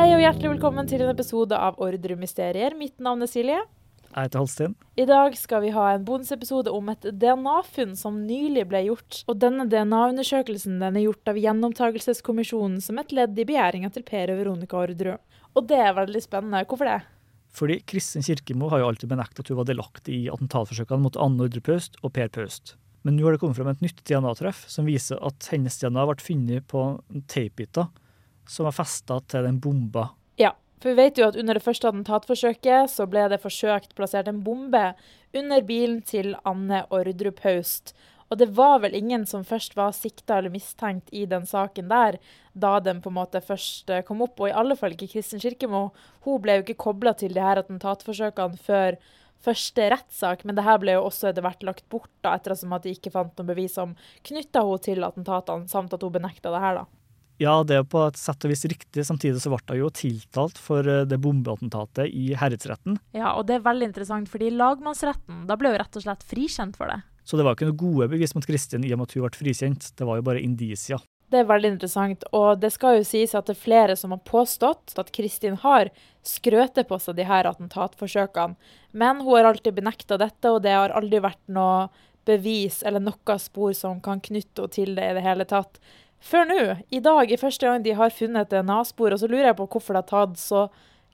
Hei og hjertelig velkommen til en episode av Ordre-mysterier. Mitt navn er Silje. Jeg heter Halstein. I dag skal vi ha en bonusepisode om et DNA-funn som nylig ble gjort. Og denne DNA-undersøkelsen den er gjort av Gjenopptakelseskommisjonen som et ledd i begjæringa til Per og Veronica Orderud. Og det er veldig spennende. Hvorfor det? Fordi Kristin Kirkemo har jo alltid benektet at hun var delaktig i attentatforsøkene mot Anne Ordre Paust og Per Paust. Men nå har det kommet frem et nytt DNA-treff som viser at hennes DNA ble funnet på teipbiter som var festa til den bomba. Ja, for vi vet jo at under det første attentatforsøket så ble det forsøkt plassert en bombe under bilen til Anne Ordrup Haust. Og det var vel ingen som først var sikta eller mistenkt i den saken der, da den på en måte først eh, kom opp. Og i alle fall ikke Kristin Kirkemo. Hun ble jo ikke kobla til de her attentatforsøkene før første rettssak, men det her ble jo også etter hvert lagt bort, da, ettersom at de ikke fant noen bevis som knytta henne til attentatene, samt at hun benekta det her, da. Ja, det er på et sett og vis riktig. Samtidig så ble hun jo tiltalt for eh, det bombeattentatet i herredsretten. Ja, og det er veldig interessant, fordi lagmannsretten, da ble hun rett og slett frikjent for det. Så det var ikke noe gode bevis mot Kristin i og med at hun ble frikjent. Det var jo bare indisia. Det er veldig interessant, og det skal jo sies at det er flere som har påstått at Kristin har skrøtet på seg de her attentatforsøkene. Men hun har alltid benekta dette, og det har aldri vært noe bevis eller noe spor som kan knytte henne til det i det hele tatt. Før nå, i dag, er første gang de har funnet et DNA-spor, og så lurer jeg på hvorfor det har tatt så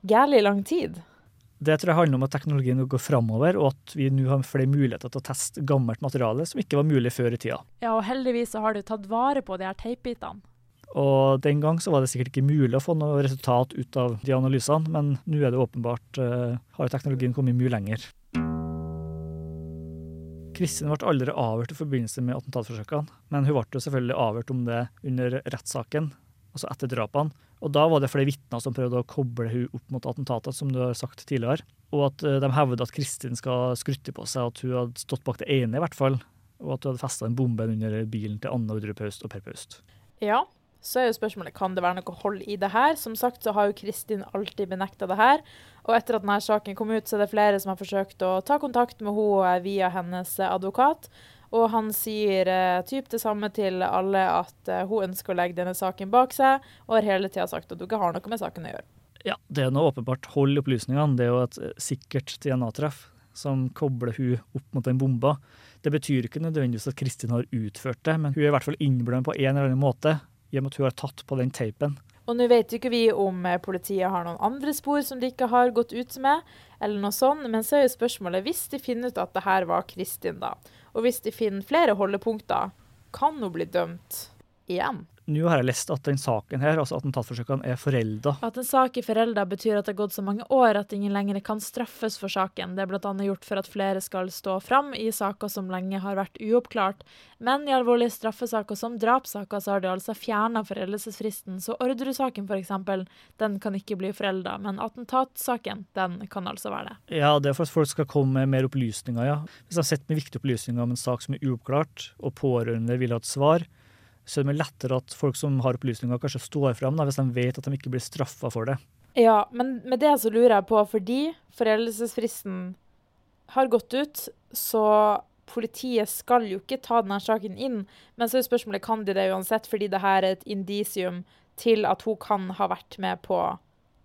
gærlig lang tid. Det tror jeg handler om at teknologien går framover, og at vi nå har flere muligheter til å teste gammelt materiale som ikke var mulig før i tida. Ja, og heldigvis så har du tatt vare på de her teipbitene. Og den gang så var det sikkert ikke mulig å få noe resultat ut av de analysene, men nå er det åpenbart uh, har teknologien kommet mye lenger. Kristin ble aldri avhørt i forbindelse med attentatforsøkene, men hun ble selvfølgelig avhørt om det under rettssaken, altså etter drapene. Og da var det flere vitner som prøvde å koble hun opp mot attentatet, som du har sagt tidligere. Og at de hevder at Kristin skal skrytte på seg at hun hadde stått bak det ene, i hvert fall. Og at hun hadde festa en bombe under bilen til Anne Ordre Paust og Per Paust. Ja, så er jo spørsmålet kan det være noe hold i det her. Som sagt så har jo Kristin alltid benekta det her. Og etter at denne saken kom ut, så er det flere som har forsøkt å ta kontakt med henne via hennes advokat. Og han sier eh, typ det samme til alle, at eh, hun ønsker å legge denne saken bak seg, og har hele tida sagt at hun ikke har noe med saken å gjøre. Ja, det er nå åpenbart hold i opplysningene. Det er jo et sikkert DNA-treff som kobler hun opp mot den bomba. Det betyr ikke nødvendigvis at Kristin har utført det, men hun er i hvert fall innblandet på en eller annen måte, i og med at hun har tatt på den teipen. Og nå vet jo ikke vi om eh, politiet har noen andre spor som de ikke har gått ut med, eller noe sånt, men så er jo spørsmålet hvis de finner ut at det her var Kristin, da, og hvis de finner flere holdepunkter, kan hun bli dømt igjen? Nå har jeg lest at den saken her, altså attentatforsøkene, er forelda. At en sak er forelda betyr at det har gått så mange år at ingen lenger kan straffes for saken. Det er bl.a. gjort for at flere skal stå fram i saker som lenge har vært uoppklart. Men i alvorlige straffesaker som drapssaker så har de altså fjerna foreldelsesfristen. Så Orderud-saken f.eks., den kan ikke bli forelda. Men attentatsaken, den kan altså være det. Ja, det er for at folk skal komme med mer opplysninger, ja. Hvis de sitter med viktige opplysninger om en sak som er uoppklart, og pårørende vil ha et svar, så er det lettere at folk som har opplysninger, kanskje står fram hvis de vet at de ikke blir straffa for det. Ja, men med det så lurer jeg på, fordi foreldelsesfristen har gått ut, så politiet skal jo ikke ta denne saken inn. Men så er spørsmålet kan de det uansett, fordi det her er et indisium til at hun kan ha vært med på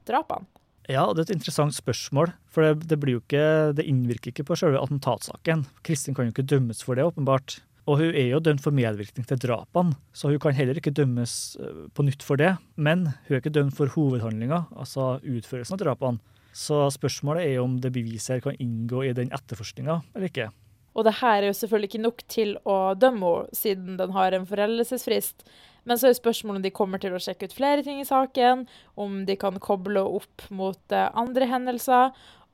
drapene. Ja, det er et interessant spørsmål. For det, det, ikke, det innvirker ikke på selve attentatsaken. Kristin kan jo ikke dømmes for det, åpenbart. Og hun er jo dømt for medvirkning til drapene, så hun kan heller ikke dømmes eh, på nytt for det. Men hun er ikke dømt for hovedhandlinga, altså utførelsen av drapene. Så spørsmålet er om det beviset her kan inngå i den etterforskninga eller ikke. Og det her er jo selvfølgelig ikke nok til å dømme henne, siden den har en foreldelsesfrist. Men så er spørsmålet om de kommer til å sjekke ut flere ting i saken, om de kan koble opp mot eh, andre hendelser,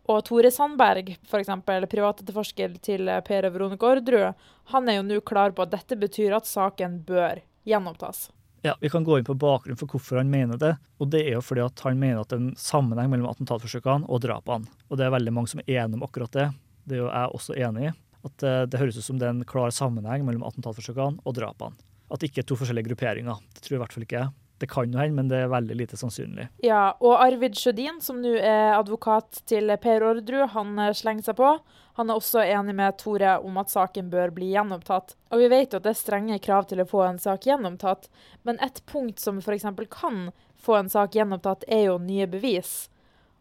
og Tore Sandberg, f.eks., privatetterforsker til Per og Veronica Orderud, han er jo nå klar på at dette betyr at saken bør gjenopptas. Ja, Vi kan gå inn på bakgrunnen for hvorfor han mener det. og Det er jo fordi at han mener at det er en sammenheng mellom attentatforsøkene og drapene. Og Det er veldig mange som er enige om akkurat det. Det er jo jeg også enig i. At eh, det høres ut som det er en klar sammenheng mellom attentatforsøkene og drapene. At det ikke er to forskjellige grupperinger. Det tror i hvert fall ikke jeg. Det kan jo hende, men det er veldig lite sannsynlig. Ja, og Arvid Sjødin, som nå er advokat til Per Orderud, han eh, slenger seg på. Han er også enig med Tore om at saken bør bli gjenopptatt. Og vi vet jo at det er strenge krav til å få en sak gjenopptatt, men et punkt som f.eks. kan få en sak gjenopptatt, er jo nye bevis.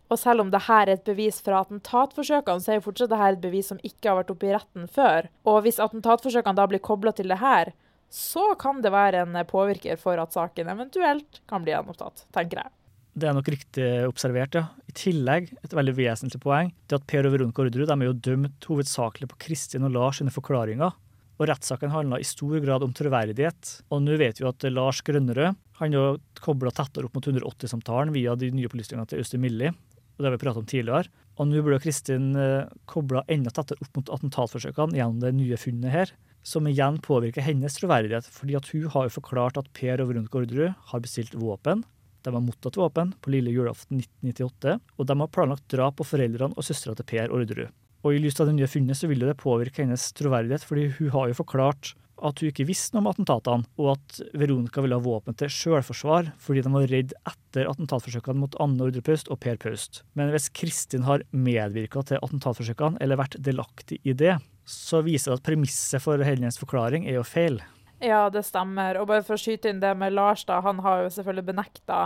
Og selv om dette er et bevis fra attentatforsøkene, så er jo fortsatt dette et bevis som ikke har vært oppe i retten før. Og hvis attentatforsøkene da blir kobla til det her, så kan det være en påvirker for at saken eventuelt kan bli gjenopptatt, tenker jeg. Det er nok riktig observert, ja. I tillegg, et veldig vesentlig poeng, det at Per og Veronica Orderud er jo dømt hovedsakelig på Kristin og Lars sine forklaringer. Og rettssaken handla i stor grad om troverdighet. Og nå vet vi at Lars Grønnerød han jo kobla tettere opp mot 180-samtalen via de nye opplysningene til Øystein Millie. Og det har vi pratet om tidligere. Og nå ble Kristin eh, kobla enda tettere opp mot attentatforsøkene gjennom det nye funnet her som igjen påvirker hennes troverdighet, fordi at hun har jo forklart at Per og Veronica Orderud har bestilt våpen. De har mottatt våpen på lille julaften 1998, og de har planlagt drap på foreldrene og søstera til Per Orderud. Og I lys av det nye funnet så vil det påvirke hennes troverdighet, fordi hun har jo forklart at hun ikke visste noe om attentatene, og at Veronica ville ha våpen til selvforsvar fordi de var redd etter attentatforsøkene mot Anne Ordre Paust og Per Paust. Men hvis Kristin har medvirka til attentatforsøkene eller vært delaktig i det, så viser det at premisset for Helgens forklaring er jo feil. Ja, det stemmer. Og bare for å skyte inn det med Lars, da. Han har jo selvfølgelig benekta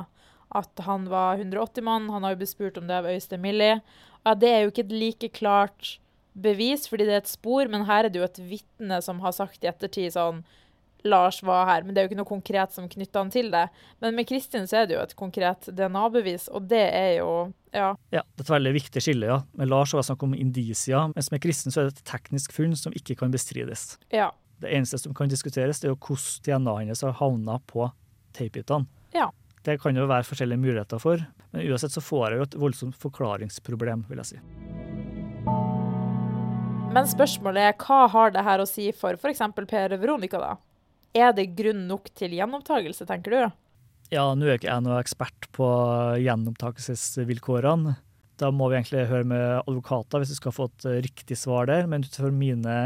at han var 180 mann. Han har jo blitt spurt om det av Øystein Millie. Ja, det er jo ikke et like klart bevis, fordi det er et spor, men her er det jo et vitne som har sagt i ettertid sånn Lars var her, men det er jo ikke noe konkret som knytter han til det. Men med Kristin så er det jo et konkret DNA-bevis, og det er jo ja. ja. Det er et veldig viktig skille, ja. Med Lars var det snakk om indisia, mens med Kristin så er det et teknisk funn som ikke kan bestrides. Ja. Det eneste som kan diskuteres, det er jo hvordan DNA-et hennes har havna på tapebitene. Ja. Det kan jo være forskjellige muligheter for, men uansett så får jeg jo et voldsomt forklaringsproblem, vil jeg si. Men spørsmålet er hva har det her å si for f.eks. Per Veronica, da? Er det grunn nok til gjenopptakelse, tenker du? Ja, nå er ikke jeg noen ekspert på gjenopptakelsesvilkårene. Da må vi egentlig høre med advokater hvis vi skal få et riktig svar der. Men ut fra mine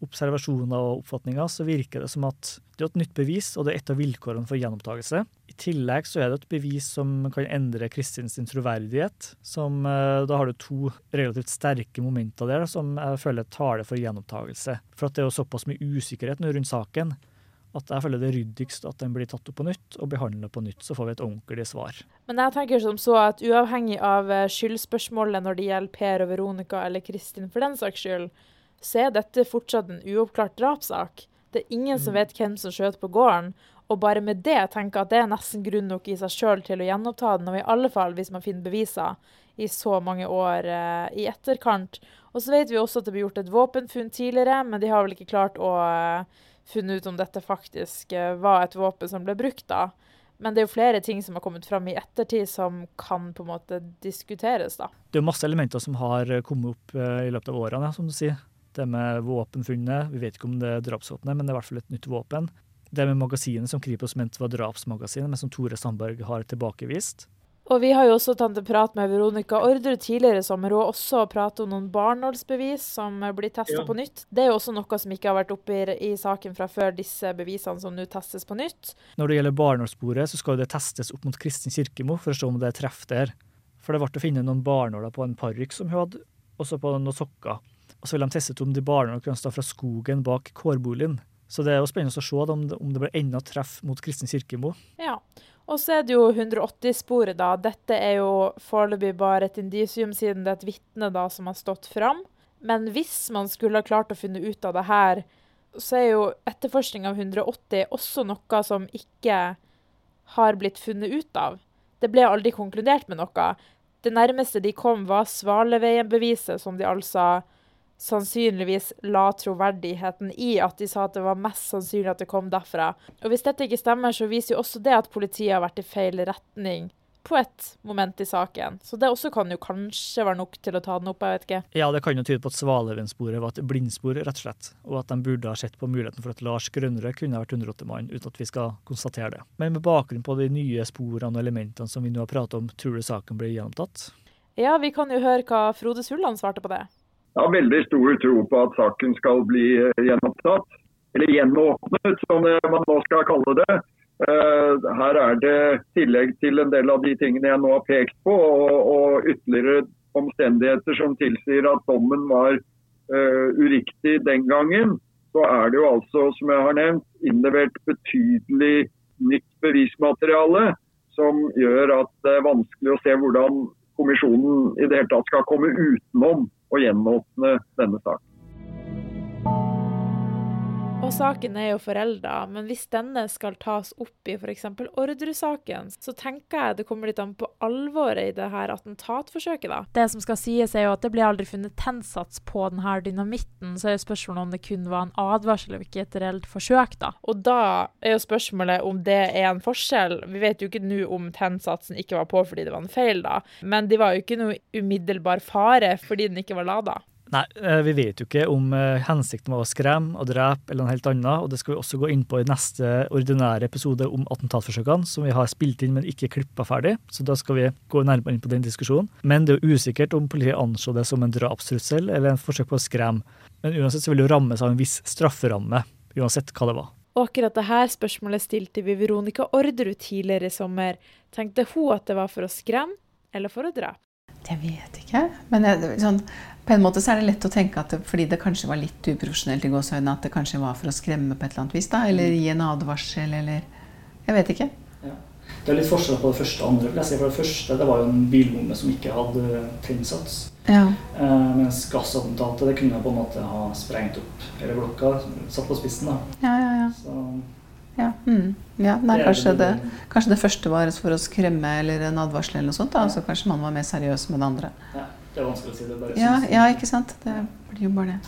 observasjoner og oppfatninger så virker det som at det er et nytt bevis, og det er et av vilkårene for gjenopptakelse. I tillegg så er det et bevis som kan endre Kristins troverdighet. Som, eh, da har du to relativt sterke momenter der som jeg føler taler for gjenopptakelse. For at det er jo såpass mye usikkerhet nå rundt saken at jeg føler det ryddigst at den blir tatt opp på nytt og behandlet på nytt, så får vi et ordentlig svar. Men jeg tenker som så at uavhengig av eh, skyldspørsmålet når det gjelder Per og Veronica eller Kristin for den saks skyld, så er dette fortsatt en uoppklart drapssak. Det er ingen som mm. vet hvem som skjøt på gården. Og bare med det tenker jeg at det er nesten grunn nok i seg sjøl til å gjenoppta den, og i alle fall hvis man finner beviser i så mange år eh, i etterkant. Og så vet vi også at det ble gjort et våpenfunn tidligere, men de har vel ikke klart å eh, funnet ut om dette faktisk eh, var et våpen som ble brukt da. Men det er jo flere ting som har kommet fram i ettertid som kan på en måte diskuteres, da. Det er masse elementer som har kommet opp eh, i løpet av årene, som du sier. Det med våpenfunnet, vi vet ikke om det er drapsvåpenet, men det er i hvert fall et nytt våpen. Det med magasinet som Kripos mente var drapsmagasinet, men som Tore Sandberg har tilbakevist. Og vi har jo også tatt en prat med Veronica Orderud tidligere i sommer, og også pratet om noen barnålsbevis som blir testa ja. på nytt. Det er jo også noe som ikke har vært oppe i, i saken fra før, disse bevisene som nå testes på nytt. Når det gjelder barnålssporet, så skal det testes opp mot Kristin Kirkemo for å se om det treffer der. For det ble å finne noen barnåler på en parykk som hun hadde, også på noen sokker. Og så vil de teste om de barnålene kunne stå fra skogen bak kårboligen. Så det er jo spennende å se om det, om det blir enda treff mot Kristin Kirkemo. Ja, og så er det jo 180-sporet, da. Dette er jo foreløpig bare et indisium, siden det er et vitne da som har stått fram. Men hvis man skulle ha klart å finne ut av det her, så er jo etterforskning av 180 også noe som ikke har blitt funnet ut av. Det ble aldri konkludert med noe. Det nærmeste de kom, var Svaleveien-beviset, som de altså sannsynligvis la troverdigheten i at de sa at det var mest sannsynlig at det kom derfra. Og Hvis dette ikke stemmer, så viser jo også det at politiet har vært i feil retning på et moment i saken. Så det også kan jo kanskje være nok til å ta den opp, jeg vet ikke. Ja, det kan jo tyde på at Svaløven-sporet var et blindspor, rett og slett. Og at de burde ha sett på muligheten for at Lars Grønnerød kunne vært 108-mann, uten at vi skal konstatere det. Men med bakgrunn på de nye sporene og elementene som vi nå har pratet om, tror du saken blir gjennomtatt? Ja, vi kan jo høre hva Frode Sulland svarte på det. Jeg har veldig stor tro på at saken skal bli eh, gjenopptatt, eller gjenåpnet, som man nå skal kalle det. Eh, her er det tillegg til en del av de tingene jeg nå har pekt på, og, og ytterligere omstendigheter som tilsier at dommen var uh, uriktig den gangen, så er det jo altså, som jeg har nevnt, innlevert betydelig nytt bevismateriale som gjør at det er vanskelig å se hvordan kommisjonen i det hele tatt skal komme utenom å gjenåpne denne saken. Og saken er jo forelda, men hvis denne skal tas opp i f.eks. Orderud-saken, så tenker jeg det kommer litt an på alvoret i det her attentatforsøket, da. Det som skal sies, er jo at det ble aldri funnet tennsats på denne dynamitten, så er jo spørsmålet om det kun var en advarsel og ikke et reelt forsøk, da. Og da er jo spørsmålet om det er en forskjell. Vi vet jo ikke nå om tennsatsen ikke var på fordi det var en feil, da, men det var jo ikke noe umiddelbar fare fordi den ikke var lada. Nei, eh, vi vet jo ikke om eh, hensikten var å skremme og drepe eller noe helt annet. og Det skal vi også gå inn på i neste ordinære episode om attentatforsøkene, som vi har spilt inn, men ikke klippa ferdig. Så da skal vi gå nærmere inn på den diskusjonen. Men det er jo usikkert om politiet anså det som en drapstrussel eller en forsøk på å skremme. Men uansett så vil det jo rammes av en viss strafferamme, uansett hva det var. Og akkurat dette spørsmålet stilte vi Veronica Orderud tidligere i sommer. Tenkte hun at det var for å skremme eller for å drepe? Jeg vet ikke. Men jeg, sånn, på en måte så er det lett å tenke at det, fordi det kanskje var litt uprofesjonelt i gåsehøyden, at det kanskje var for å skremme på et eller annet vis, da, eller gi en advarsel, eller Jeg vet ikke. Ja. Det er litt forskjell på det første og andre. For det første det var jo en bilbomme som ikke hadde tennsats. Ja. Eh, mens gassattentatet det kunne på en måte ha sprengt opp hele blokka, satt på spissen. da. Ja, ja, ja. Så, ja. Mm. ja nei, kanskje, det, kanskje, det, første var for å skremme eller en advarsel, eller noe sånt. Da. Så kanskje man var mer seriøs med det andre. Ja. Det er vanskelig å si. det bare ja, ja, ikke sant. Det blir jo bare det.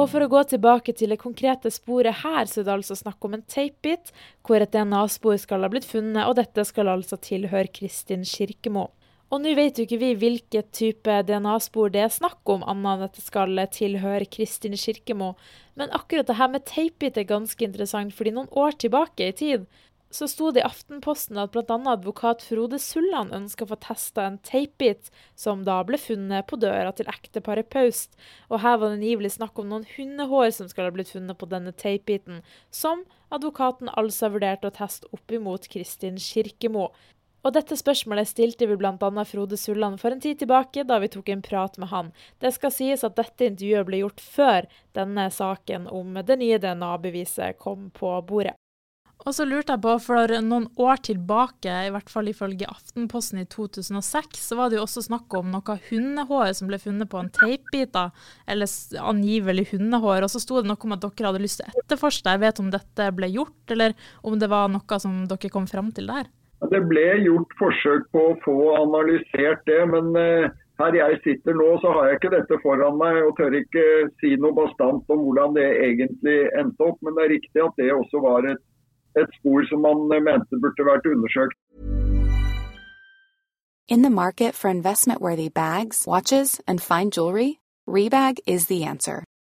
Og for å gå tilbake til det konkrete sporet her, så er det altså snakk om en tapebit, hvor et DNA-spor skal ha blitt funnet, og dette skal altså tilhøre Kristin Kirkemo. Og nå vet jo ikke vi hvilket type DNA-spor det er snakk om, annet enn at det skal tilhøre Kristin Kirkemo. Men akkurat det her med tapebit er ganske interessant, fordi noen år tilbake i tid så sto det i Aftenposten at bl.a. advokat Frode Sulland ønska å få testa en tapebit som da ble funnet på døra til ekteparet Paust. Og her var det angivelig snakk om noen hundehår som skal ha blitt funnet på denne tapebiten, som advokaten altså vurderte å teste opp imot Kristin Kirkemo. Og dette spørsmålet stilte vi bl.a. Frode Sulland for en tid tilbake, da vi tok en prat med han. Det skal sies at dette intervjuet ble gjort før denne saken om det nye DNA-beviset kom på bordet. Og så lurte jeg på, for noen år tilbake, i hvert fall ifølge Aftenposten i 2006, så var det jo også snakk om noe hundehår som ble funnet på en teipbit, eller angivelig hundehår. Og så sto det noe om at dere hadde lyst til å etterforske. Jeg vet om dette ble gjort, eller om det var noe som dere kom fram til der? Det ble gjort forsøk på å få analysert det, men uh, her jeg sitter nå, så har jeg ikke dette foran meg og tør ikke si noe bastant om hvordan det egentlig endte opp. Men det er riktig at det også var et, et spor som man eh, mente burde vært undersøkt. In the market for investment-worthy bags, watches, and fine jewelry, Rebag is the answer.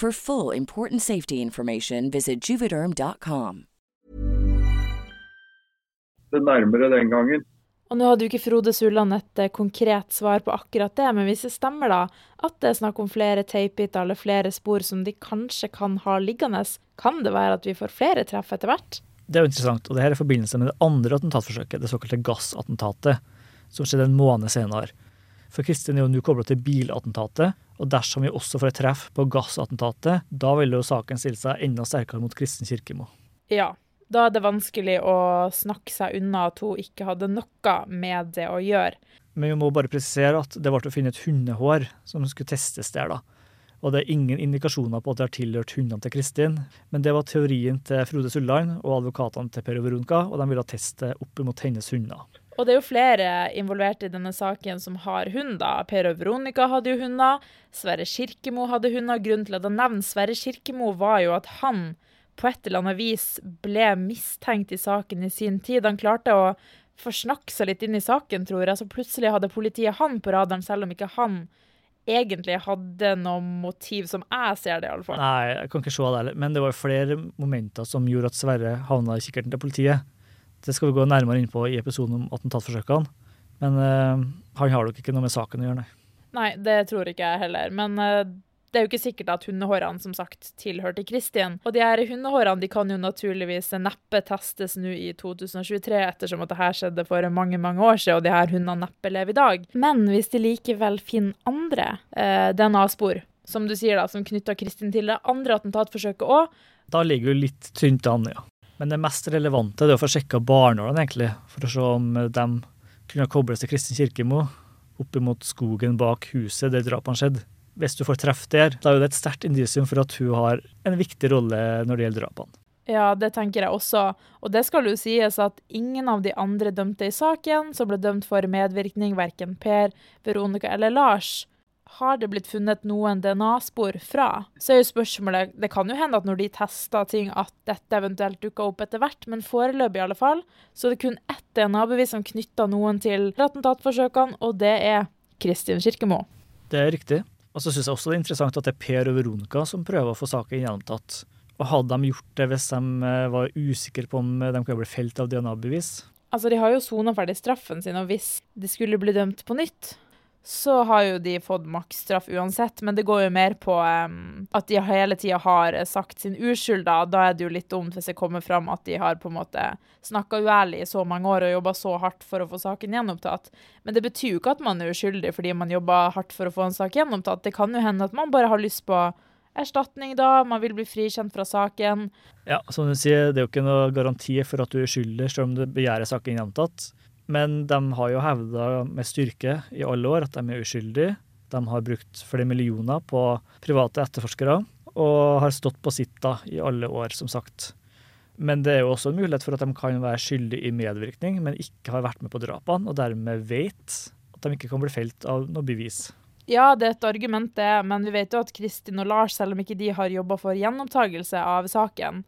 For full important safety information, visit juvederm.com. Det nærmere den gangen. Og nå hadde jo ikke Frode Sulland et eh, konkret svar på akkurat det, men hvis det stemmer da, at det er snakk om flere teipbiter eller flere spor som de kanskje kan ha liggende, kan det være at vi får flere treff etter hvert? Det er jo interessant, og det her er i forbindelse med det andre attentatforsøket, det såkalte gassattentatet, som skjedde en måned senere. For Kristin er jo nå kobla til bilattentatet, og dersom vi også får et treff på gassattentatet, da vil jo saken stille seg enda sterkere mot Kristin Kirkemo. Ja, da er det vanskelig å snakke seg unna at hun ikke hadde noe med det å gjøre. Men vi må bare presisere at det ble å finne et hundehår som skulle testes der, da. Og det er ingen indikasjoner på at det har tilhørt hundene til Kristin, men det var teorien til Frode Sulland og advokatene til Per og Veronica, og de ville teste opp mot hennes hunder. Og det er jo flere involvert i denne saken som har hunder. Per og Veronica hadde jo hunder. Sverre Kirkemo hadde hunder. Grunnen til at jeg nevner Sverre Kirkemo, var jo at han på et eller annet vis ble mistenkt i saken i sin tid. Han klarte å forsnakke seg litt inn i saken, tror jeg. Så plutselig hadde politiet han på radaren, selv om ikke han egentlig hadde noe motiv, som jeg ser det, iallfall. Nei, jeg kan ikke se det heller. Men det var flere momenter som gjorde at Sverre havna i kikkerten til politiet. Det skal vi gå nærmere inn på i episoden om attentatforsøkene. Men uh, han har nok ikke noe med saken å gjøre, nei. Nei, det tror ikke jeg heller. Men uh, det er jo ikke sikkert at hundehårene som sagt tilhørte Kristin. Og de her hundehårene de kan jo naturligvis neppe testes nå i 2023, ettersom at det her skjedde for mange mange år siden, og de her hundene neppe lever i dag. Men hvis de likevel finner andre uh, DNA-spor, som du sier da, som knytter Kristin til det andre attentatforsøket òg Da ligger jo litt tynt an, ja. Men det mest relevante er å få sjekka barnålene, egentlig, for å se om de kunne kobles til Kristin Kirkemo opp mot skogen bak huset der drapene skjedde. Hvis du får treff der, da er det et sterkt indisium for at hun har en viktig rolle når det gjelder drapene. Ja, det tenker jeg også. Og det skal jo sies at ingen av de andre dømte i saken, som ble dømt for medvirkning, verken Per, Veronica eller Lars, har det blitt funnet noen DNA-spor fra? Så er jo spørsmålet Det kan jo hende at når de tester ting, at dette eventuelt dukker opp etter hvert, men foreløpig i alle fall, så er det kun ett DNA-bevis som knytter noen til attentatforsøkene, og det er Kristin Kirkemo. Det er riktig. Og så syns jeg også det er interessant at det er Per og Veronica som prøver å få saken gjennomtatt. Og hadde de gjort det hvis de eh, var usikre på om de kunne bli felt av DNA-bevis? Altså, De har jo sona ferdig straffen sin, og hvis de skulle bli dømt på nytt, så har jo de fått maksstraff uansett, men det går jo mer på um, at de hele tida har sagt sin uskyld, da. Da er det jo litt dumt hvis det kommer fram at de har på en måte snakka uærlig i så mange år og jobba så hardt for å få saken gjenopptatt. Men det betyr jo ikke at man er uskyldig fordi man jobba hardt for å få en sak gjenopptatt. Det kan jo hende at man bare har lyst på erstatning, da. Man vil bli frikjent fra saken. Ja, som du sier, det er jo ikke noe garanti for at du er uskyldig selv om du begjærer saken gjenopptatt. Men de har jo hevda med styrke i alle år at de er uskyldige. De har brukt flere millioner på private etterforskere, og har stått på sitt da i alle år, som sagt. Men det er jo også en mulighet for at de kan være skyldige i medvirkning, men ikke har vært med på drapene, og dermed vet at de ikke kan bli felt av noe bevis. Ja, det er et argument, det, men vi vet jo at Kristin og Lars, selv om ikke de har jobba for gjenopptakelse av saken,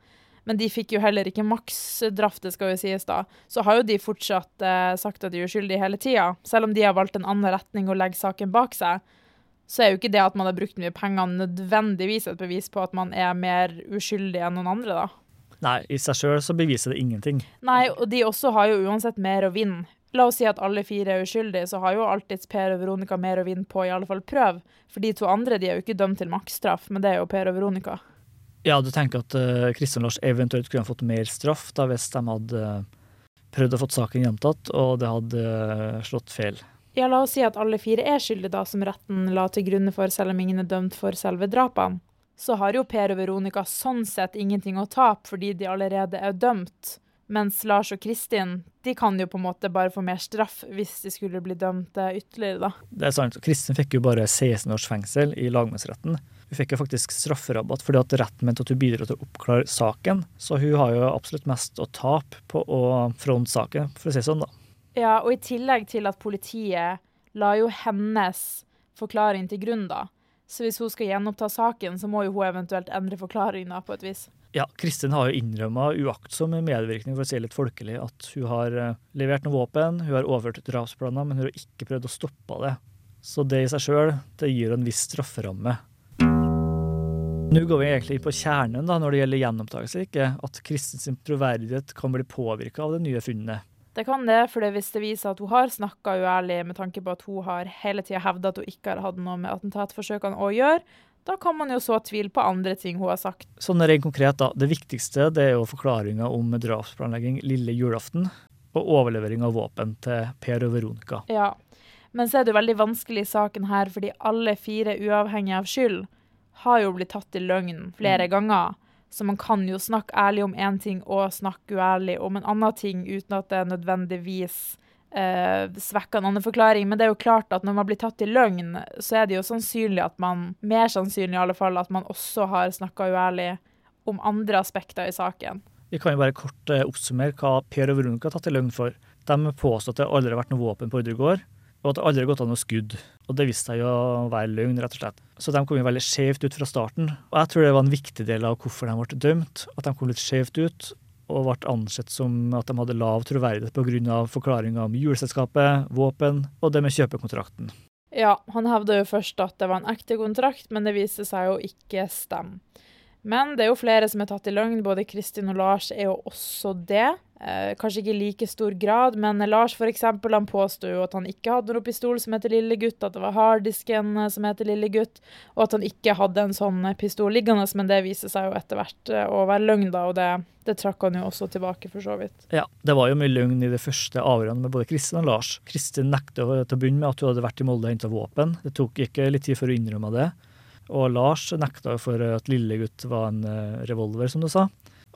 men de fikk jo heller ikke maksdraft, det skal jo sies da, så har jo de fortsatt eh, sagt at de er uskyldige hele tida. Selv om de har valgt en annen retning og legger saken bak seg, så er jo ikke det at man har brukt mye penger nødvendigvis et bevis på at man er mer uskyldig enn noen andre, da. Nei, i seg sjøl så beviser det ingenting. Nei, og de også har jo uansett mer å vinne. La oss si at alle fire er uskyldige, så har jo alltids Per og Veronica mer å vinne på i alle fall prøv. For de to andre de er jo ikke dømt til maksstraff, men det er jo Per og Veronica. Ja, du tenker at uh, Kristian Lars eventuelt kunne ha fått mer straff da hvis de hadde uh, prøvd å få saken gjentatt, og det hadde uh, slått feil. Ja, la oss si at alle fire er skyldige, da, som retten la til grunne for, selv om ingen er dømt for selve drapene. Så har jo Per og Veronica sånn sett ingenting å tape fordi de allerede er dømt. Mens Lars og Kristin de kan jo på en måte bare få mer straff hvis de skulle bli dømt ytterligere, da. Det er sant. Kristin fikk jo bare 16 års fengsel i lagmannsretten. Hun fikk jo faktisk strafferabatt fordi at retten mente at hun bidro til å oppklare saken. Så hun har jo absolutt mest å tape på å fronte saken, for å si det sånn, da. Ja, og i tillegg til at politiet la jo hennes forklaring til grunn, da. Så hvis hun skal gjenoppta saken, så må jo hun eventuelt endre forklaringa på et vis. Ja, Kristin har jo innrømma uaktsom medvirkning, for å si litt folkelig, at hun har eh, levert noen våpen, hun har overført drapsplaner, men hun har ikke prøvd å stoppe det. Så det i seg sjøl, det gir en viss strafferamme. Nå går vi egentlig på kjernen da, når det gjelder gjenopptakelse, ikke at Kristens troverdighet kan bli påvirka av det nye funnet. Det kan det, for hvis det viser at hun har snakka uærlig med tanke på at hun har hele tida hevda at hun ikke har hatt noe med attentatforsøkene å gjøre, da kan man jo så tvil på andre ting hun har sagt. Sånn rent konkret, da. Det viktigste det er jo forklaringa om drapsplanlegging lille julaften og overlevering av våpen til Per og Veronica. Ja, men så er det jo veldig vanskelig i saken her, fordi alle fire, uavhengig av skyld, har jo blitt tatt i løgn flere mm. ganger. Så man kan jo snakke ærlig om én ting og snakke uærlig om en annen ting uten at det nødvendigvis eh, svekker en annen forklaring. Men det er jo klart at når man blir tatt i løgn, så er det jo sannsynlig at man Mer sannsynlig i alle fall at man også har snakka uærlig om andre aspekter i saken. Vi kan jo bare kort eh, oppsummere hva Per og Veronica har tatt i løgn for. De påstår at det aldri har vært noe våpen på Ordregård og at det aldri har gått av noe skudd. Og det viste seg jo å være løgn, rett og slett. Så de kom jo veldig skjevt ut fra starten. Og jeg tror det var en viktig del av hvorfor de ble dømt, at de kom litt skjevt ut. Og ble ansett som at de hadde lav troverdighet pga. forklaringa om juleselskapet, våpen og det med kjøpekontrakten. Ja, han hevda jo først at det var en ekte kontrakt, men det viste seg jo ikke stemme. Men det er jo flere som er tatt i løgn. Både Kristin og Lars er jo også det. Eh, kanskje ikke i like stor grad, men Lars for eksempel, han påsto jo at han ikke hadde noen pistol som heter Lillegutt, at det var harddisken eh, som heter Lillegutt, og at han ikke hadde en sånn eh, pistol liggende, men det viser seg jo etter hvert eh, å være løgn, da, og det, det trakk han jo også tilbake, for så vidt. Ja, det var jo mye løgn i det første avhørene med både Kristin og Lars. Kristin nekta til å begynne med at hun hadde vært i Molde og henta våpen. Det tok ikke litt tid før hun innrømma det. Og Lars nekta for at lillegutt var en revolver, som du sa.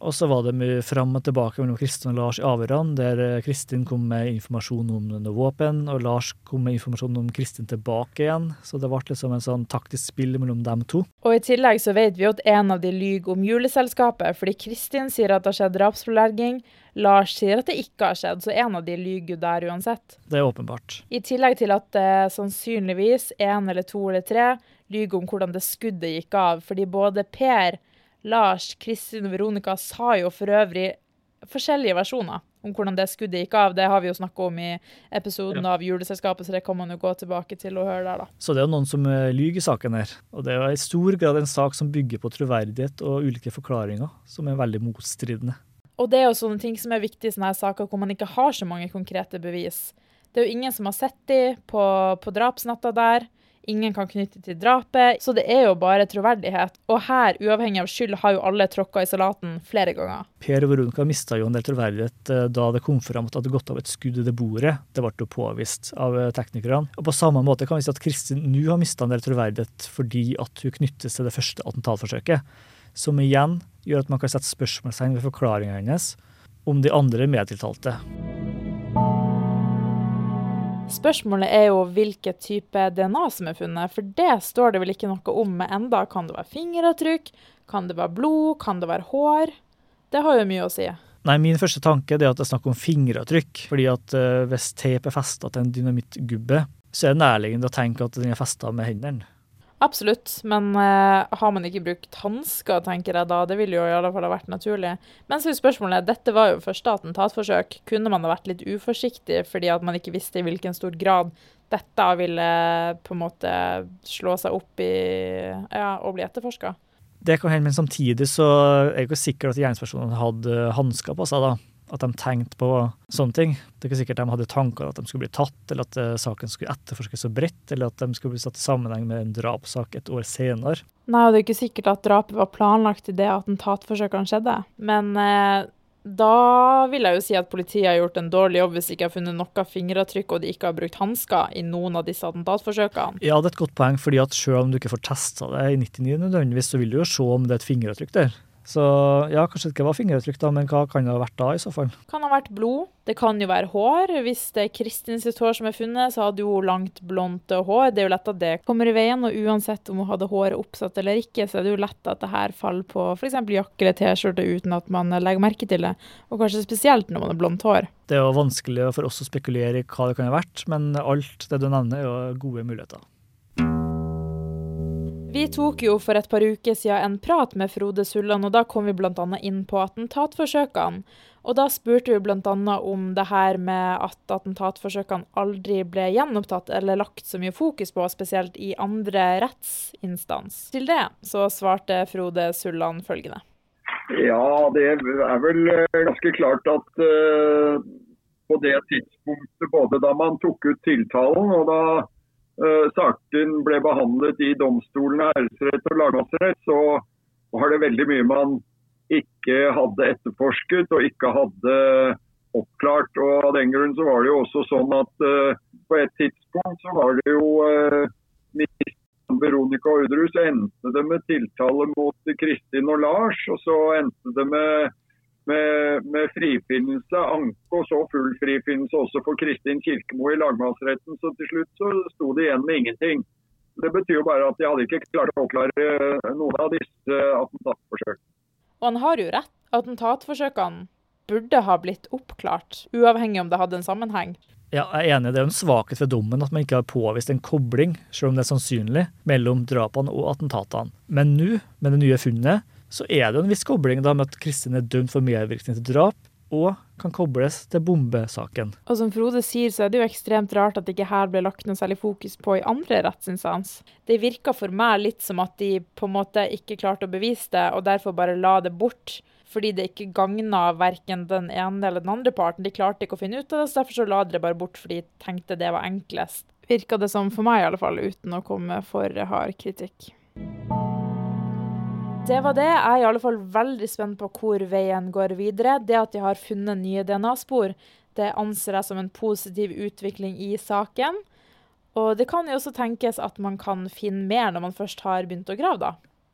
Og så var det mye fram og tilbake mellom Kristin og Lars i avhørene, der eh, Kristin kom med informasjon om noe våpen, og Lars kom med informasjon om Kristin tilbake igjen. Så det ble liksom en sånn taktisk spill mellom dem to. Og i tillegg så vet vi at en av de lyver om juleselskapet, fordi Kristin sier at det har skjedd drapsforlegging, Lars sier at det ikke har skjedd, så en av de lyver jo der uansett. Det er åpenbart. I tillegg til at det sannsynligvis en eller to eller tre lyver om hvordan det skuddet gikk av, fordi både Per Lars, Kristin og Veronica sa jo for øvrig forskjellige versjoner om hvordan det skuddet gikk av. Det har vi jo snakka om i episoden ja. av Juleselskapet, så det kan man jo gå tilbake til og høre der, da. Så det er jo noen som eh, lyver i saken her. Og det er jo i stor grad en sak som bygger på troverdighet og ulike forklaringer, som er veldig motstridende. Og det er jo sånne ting som er viktig i sånne her saker hvor man ikke har så mange konkrete bevis. Det er jo ingen som har sett de på, på drapsnatta der. Ingen kan knytte til drapet. Så det er jo bare troverdighet. Og her, uavhengig av skyld, har jo alle tråkka i salaten flere ganger. Per og Veronica mista jo en del troverdighet eh, da det kom fram at det hadde gått av et skudd i det bordet. Det ble jo påvist av eh, teknikerne. Og på samme måte kan vi si at Kristin nå har mista en del troverdighet fordi at hun knyttes til det første attentatforsøket. Som igjen gjør at man kan sette spørsmålstegn ved forklaringa hennes om de andre medtiltalte. Spørsmålet er jo hvilken type DNA som er funnet, for det står det vel ikke noe om med enda. Kan det være fingeravtrykk? Kan det være blod? Kan det være hår? Det har jo mye å si. Nei, Min første tanke er at det er snakk om fingeravtrykk. fordi at uh, Hvis teip er festa til en dynamittgubbe, så er det nærliggende å tenke at den er festa med hendene. Absolutt, men uh, har man ikke brukt hansker, tenker jeg da. Det ville jo i alle fall ha vært naturlig. Men så er spørsmålet, dette var jo første attentatforsøk. Kunne man ha vært litt uforsiktig fordi at man ikke visste i hvilken stor grad dette ville på en måte slå seg opp i ja, og bli etterforska? Det kan hende, men samtidig så er jeg ikke sikker at gjerningspersonene hadde hansker på seg da at de tenkte på sånne ting. Det er ikke sikkert de hadde tanker at de skulle bli tatt, eller at uh, saken skulle etterforskes så bredt, eller at de skulle bli satt i sammenheng med en drapssak et år senere. Nei, og det er ikke sikkert at drapet var planlagt i det attentatforsøkene skjedde. Men eh, da vil jeg jo si at politiet har gjort en dårlig jobb hvis de ikke har funnet noe fingeravtrykk og de ikke har brukt hansker i noen av disse attentatforsøkene. Ja, det er et godt poeng, fordi at selv om du ikke får testa det i 99 nødvendigvis, så vil du jo se om det er et fingeravtrykk der. Så ja, kanskje det ikke var fingeravtrykk, da, men hva kan det ha vært da i så fall? Kan ha vært blod. Det kan jo være hår. Hvis det er Kristin sitt hår som er funnet, så hadde hun langt, blondt hår. Det er jo lett at det kommer i veien, og uansett om hun hadde håret oppsatt eller ikke, så er det jo lett at det her faller på f.eks. jakke eller T-skjorte uten at man legger merke til det. Og kanskje spesielt når man har blondt hår. Det er jo vanskelig for oss å spekulere i hva det kan ha vært, men alt det du nevner er jo gode muligheter. Vi tok jo for et par uker siden en prat med Frode Sulland, og da kom vi bl.a. inn på attentatforsøkene. Og da spurte vi bl.a. om det her med at attentatforsøkene aldri ble gjenopptatt eller lagt så mye fokus på, spesielt i andre rettsinstans. Til det så svarte Frode Sulland følgende. Ja, det er vel eh, ganske klart at uh, på det tidspunktet, både da man tok ut tiltalen og da saken ble behandlet i domstolene, æresrett og lagmannsrett, så var det veldig mye man ikke hadde etterforsket og ikke hadde oppklart. og Av den grunn så var det jo også sånn at uh, på et tidspunkt så var det jo uh, Veronica Orderud, så endte det med tiltale mot Kristin og Lars. Og så endte det med med, med frifinnelse, anke så full frifinnelse også for Kristin Kirkemo i lagmannsretten. Så til slutt så sto det igjen med ingenting. Det betyr jo bare at de hadde ikke klart å oppklare eh, noen av disse attentatforsøkene. Og han har jo rett. Attentatforsøkene burde ha blitt oppklart, uavhengig om det hadde en sammenheng. Ja, jeg er enig. Det er jo en svakhet ved dommen at man ikke har påvist en kobling, selv om det er sannsynlig, mellom drapene og attentatene. Men nå, med det nye funnet, så er det en viss kobling da med at Kristin er dømt for medvirkning til drap, og kan kobles til bombesaken. Og som Frode sier, så er det jo ekstremt rart at det ikke her ble lagt noe særlig fokus på i andre rettsinstans. Det virka for meg litt som at de på en måte ikke klarte å bevise det, og derfor bare la det bort. Fordi det ikke gagna verken den ene eller den andre parten. De klarte ikke å finne ut av det, så derfor så la de det bare bort fordi de tenkte det var enklest. Virka det som for meg, i alle fall, uten å komme for hard kritikk. Det var det. Jeg er i alle fall veldig spent på hvor veien går videre. Det at de har funnet nye DNA-spor, det anser jeg som en positiv utvikling i saken. Og det kan jo også tenkes at man kan finne mer når man først har begynt å grave, da.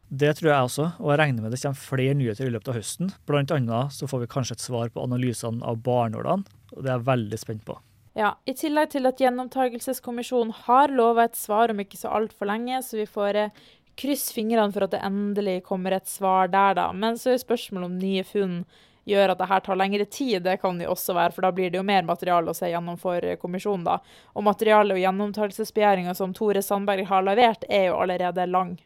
Det tror jeg også, og jeg regner med det kommer flere nyheter i løpet av høsten. Blant annet så får vi kanskje et svar på analysene av barnålene, og det er jeg veldig spent på. Ja, I tillegg til at Gjenopptakelseskommisjonen har lova et svar om ikke så altfor lenge, så vi får eh, kryss fingrene for at det endelig kommer et svar der, da. Men så er spørsmålet om nye funn gjør at det her tar lengre tid. Det kan det også være, for da blir det jo mer materiale å se gjennom for kommisjonen, da. Og materialet og gjennomtakelsesbegjæringa som Tore Sandberg har levert, er jo allerede lang.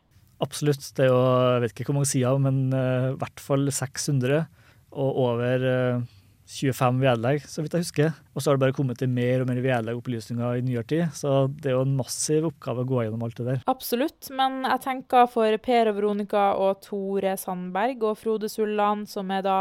Absolutt. Det er jo, jeg vet ikke hvor mange sider, men uh, i hvert fall 600. Og over uh, 25 vedlegg, så vidt jeg husker. Og så har det bare kommet til mer og mer vedlegg-opplysninger i nyere tid. Så det er jo en massiv oppgave å gå gjennom alt det der. Absolutt, men jeg tenker for Per og Veronica og Tore Sandberg og Frode Sulland, som er da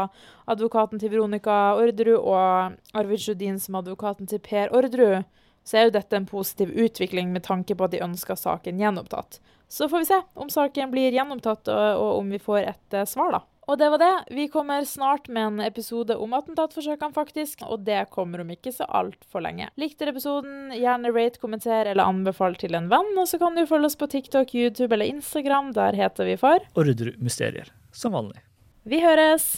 advokaten til Veronica Orderud, og Arvid Sjødin som er advokaten til Per Orderud, så er jo dette en positiv utvikling med tanke på at de ønsker saken gjenopptatt. Så får vi se om saken blir gjenopptatt, og, om vi får et uh, svar, da. Og det var det. Vi kommer snart med en episode om attentatforsøkene, faktisk. Og det kommer om ikke så altfor lenge. Likte episoden, gjerne rate, kommenter eller anbefal til en venn. Og så kan du følge oss på TikTok, YouTube eller Instagram. Der heter vi for Orderud Mysterier, som vanlig. Vi høres!